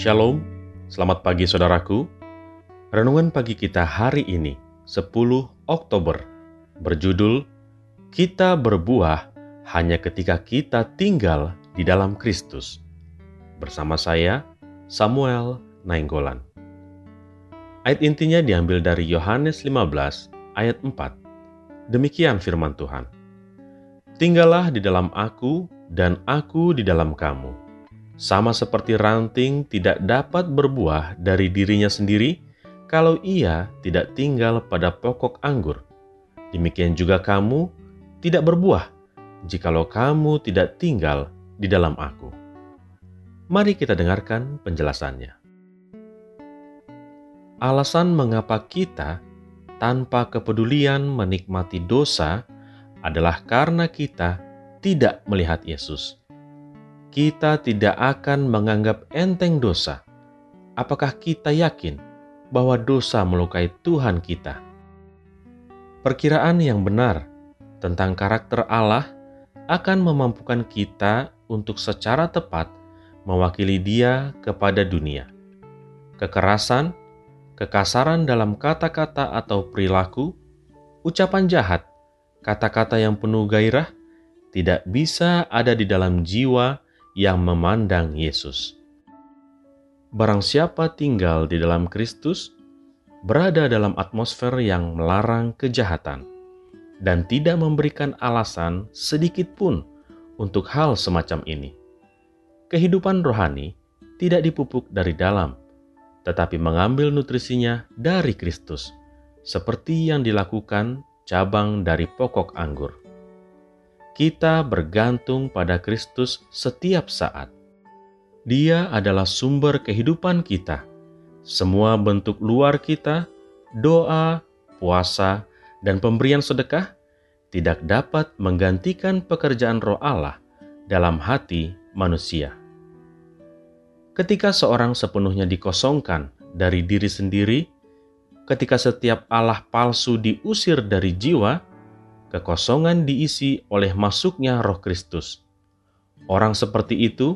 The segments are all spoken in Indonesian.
Shalom, selamat pagi saudaraku. Renungan pagi kita hari ini, 10 Oktober, berjudul Kita berbuah hanya ketika kita tinggal di dalam Kristus. Bersama saya, Samuel Nainggolan. Ayat intinya diambil dari Yohanes 15 ayat 4. Demikian firman Tuhan. Tinggallah di dalam aku dan aku di dalam kamu sama seperti ranting tidak dapat berbuah dari dirinya sendiri kalau ia tidak tinggal pada pokok anggur. Demikian juga kamu tidak berbuah jikalau kamu tidak tinggal di dalam aku. Mari kita dengarkan penjelasannya. Alasan mengapa kita tanpa kepedulian menikmati dosa adalah karena kita tidak melihat Yesus kita tidak akan menganggap enteng dosa. Apakah kita yakin bahwa dosa melukai Tuhan kita? Perkiraan yang benar tentang karakter Allah akan memampukan kita untuk secara tepat mewakili Dia kepada dunia. Kekerasan, kekasaran dalam kata-kata atau perilaku, ucapan jahat, kata-kata yang penuh gairah tidak bisa ada di dalam jiwa yang memandang Yesus. Barang siapa tinggal di dalam Kristus, berada dalam atmosfer yang melarang kejahatan dan tidak memberikan alasan sedikit pun untuk hal semacam ini. Kehidupan rohani tidak dipupuk dari dalam, tetapi mengambil nutrisinya dari Kristus, seperti yang dilakukan cabang dari pokok anggur kita bergantung pada Kristus setiap saat. Dia adalah sumber kehidupan kita. Semua bentuk luar kita, doa, puasa, dan pemberian sedekah tidak dapat menggantikan pekerjaan roh Allah dalam hati manusia. Ketika seorang sepenuhnya dikosongkan dari diri sendiri, ketika setiap Allah palsu diusir dari jiwa, kekosongan diisi oleh masuknya Roh Kristus. Orang seperti itu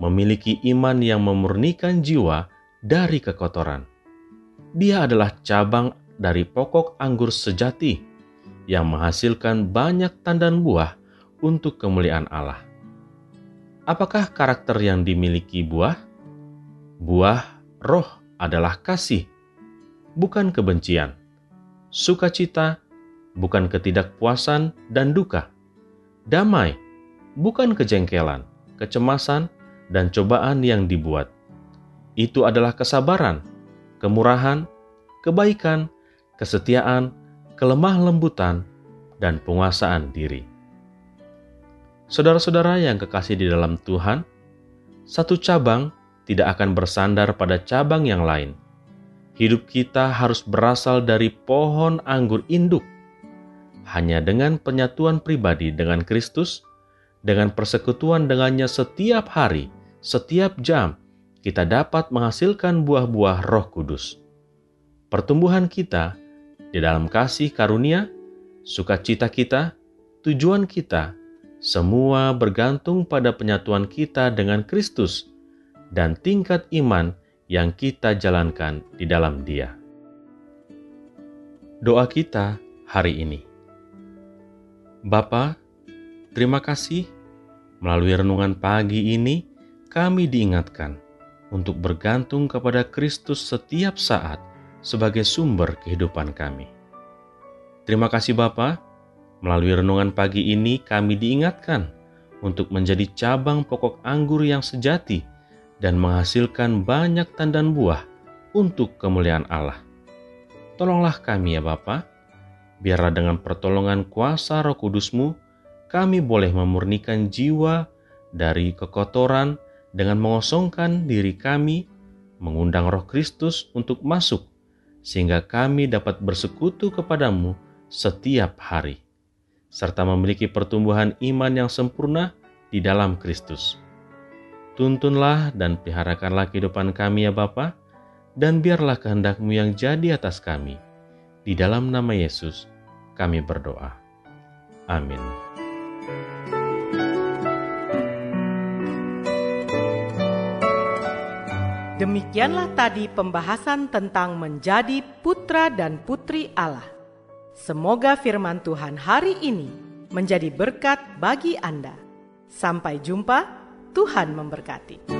memiliki iman yang memurnikan jiwa dari kekotoran. Dia adalah cabang dari pokok anggur sejati yang menghasilkan banyak tandan buah untuk kemuliaan Allah. Apakah karakter yang dimiliki buah? Buah roh adalah kasih, bukan kebencian, sukacita, bukan ketidakpuasan dan duka. Damai, bukan kejengkelan, kecemasan, dan cobaan yang dibuat. Itu adalah kesabaran, kemurahan, kebaikan, kesetiaan, kelemah lembutan, dan penguasaan diri. Saudara-saudara yang kekasih di dalam Tuhan, satu cabang tidak akan bersandar pada cabang yang lain. Hidup kita harus berasal dari pohon anggur induk hanya dengan penyatuan pribadi dengan Kristus, dengan persekutuan dengannya setiap hari, setiap jam, kita dapat menghasilkan buah-buah Roh Kudus. Pertumbuhan kita di dalam kasih karunia, sukacita kita, tujuan kita, semua bergantung pada penyatuan kita dengan Kristus dan tingkat iman yang kita jalankan di dalam Dia. Doa kita hari ini. Bapa, terima kasih melalui renungan pagi ini kami diingatkan untuk bergantung kepada Kristus setiap saat sebagai sumber kehidupan kami. Terima kasih Bapa, melalui renungan pagi ini kami diingatkan untuk menjadi cabang pokok anggur yang sejati dan menghasilkan banyak tandan buah untuk kemuliaan Allah. Tolonglah kami ya Bapak, biarlah dengan pertolongan kuasa roh kudusmu, kami boleh memurnikan jiwa dari kekotoran dengan mengosongkan diri kami, mengundang Roh Kristus untuk masuk, sehingga kami dapat bersekutu kepadamu setiap hari, serta memiliki pertumbuhan iman yang sempurna di dalam Kristus. Tuntunlah dan peliharakanlah kehidupan kami ya Bapa, dan biarlah kehendakmu yang jadi atas kami. Di dalam nama Yesus, kami berdoa. Amin. Demikianlah tadi pembahasan tentang menjadi putra dan putri Allah. Semoga firman Tuhan hari ini menjadi berkat bagi Anda. Sampai jumpa, Tuhan memberkati.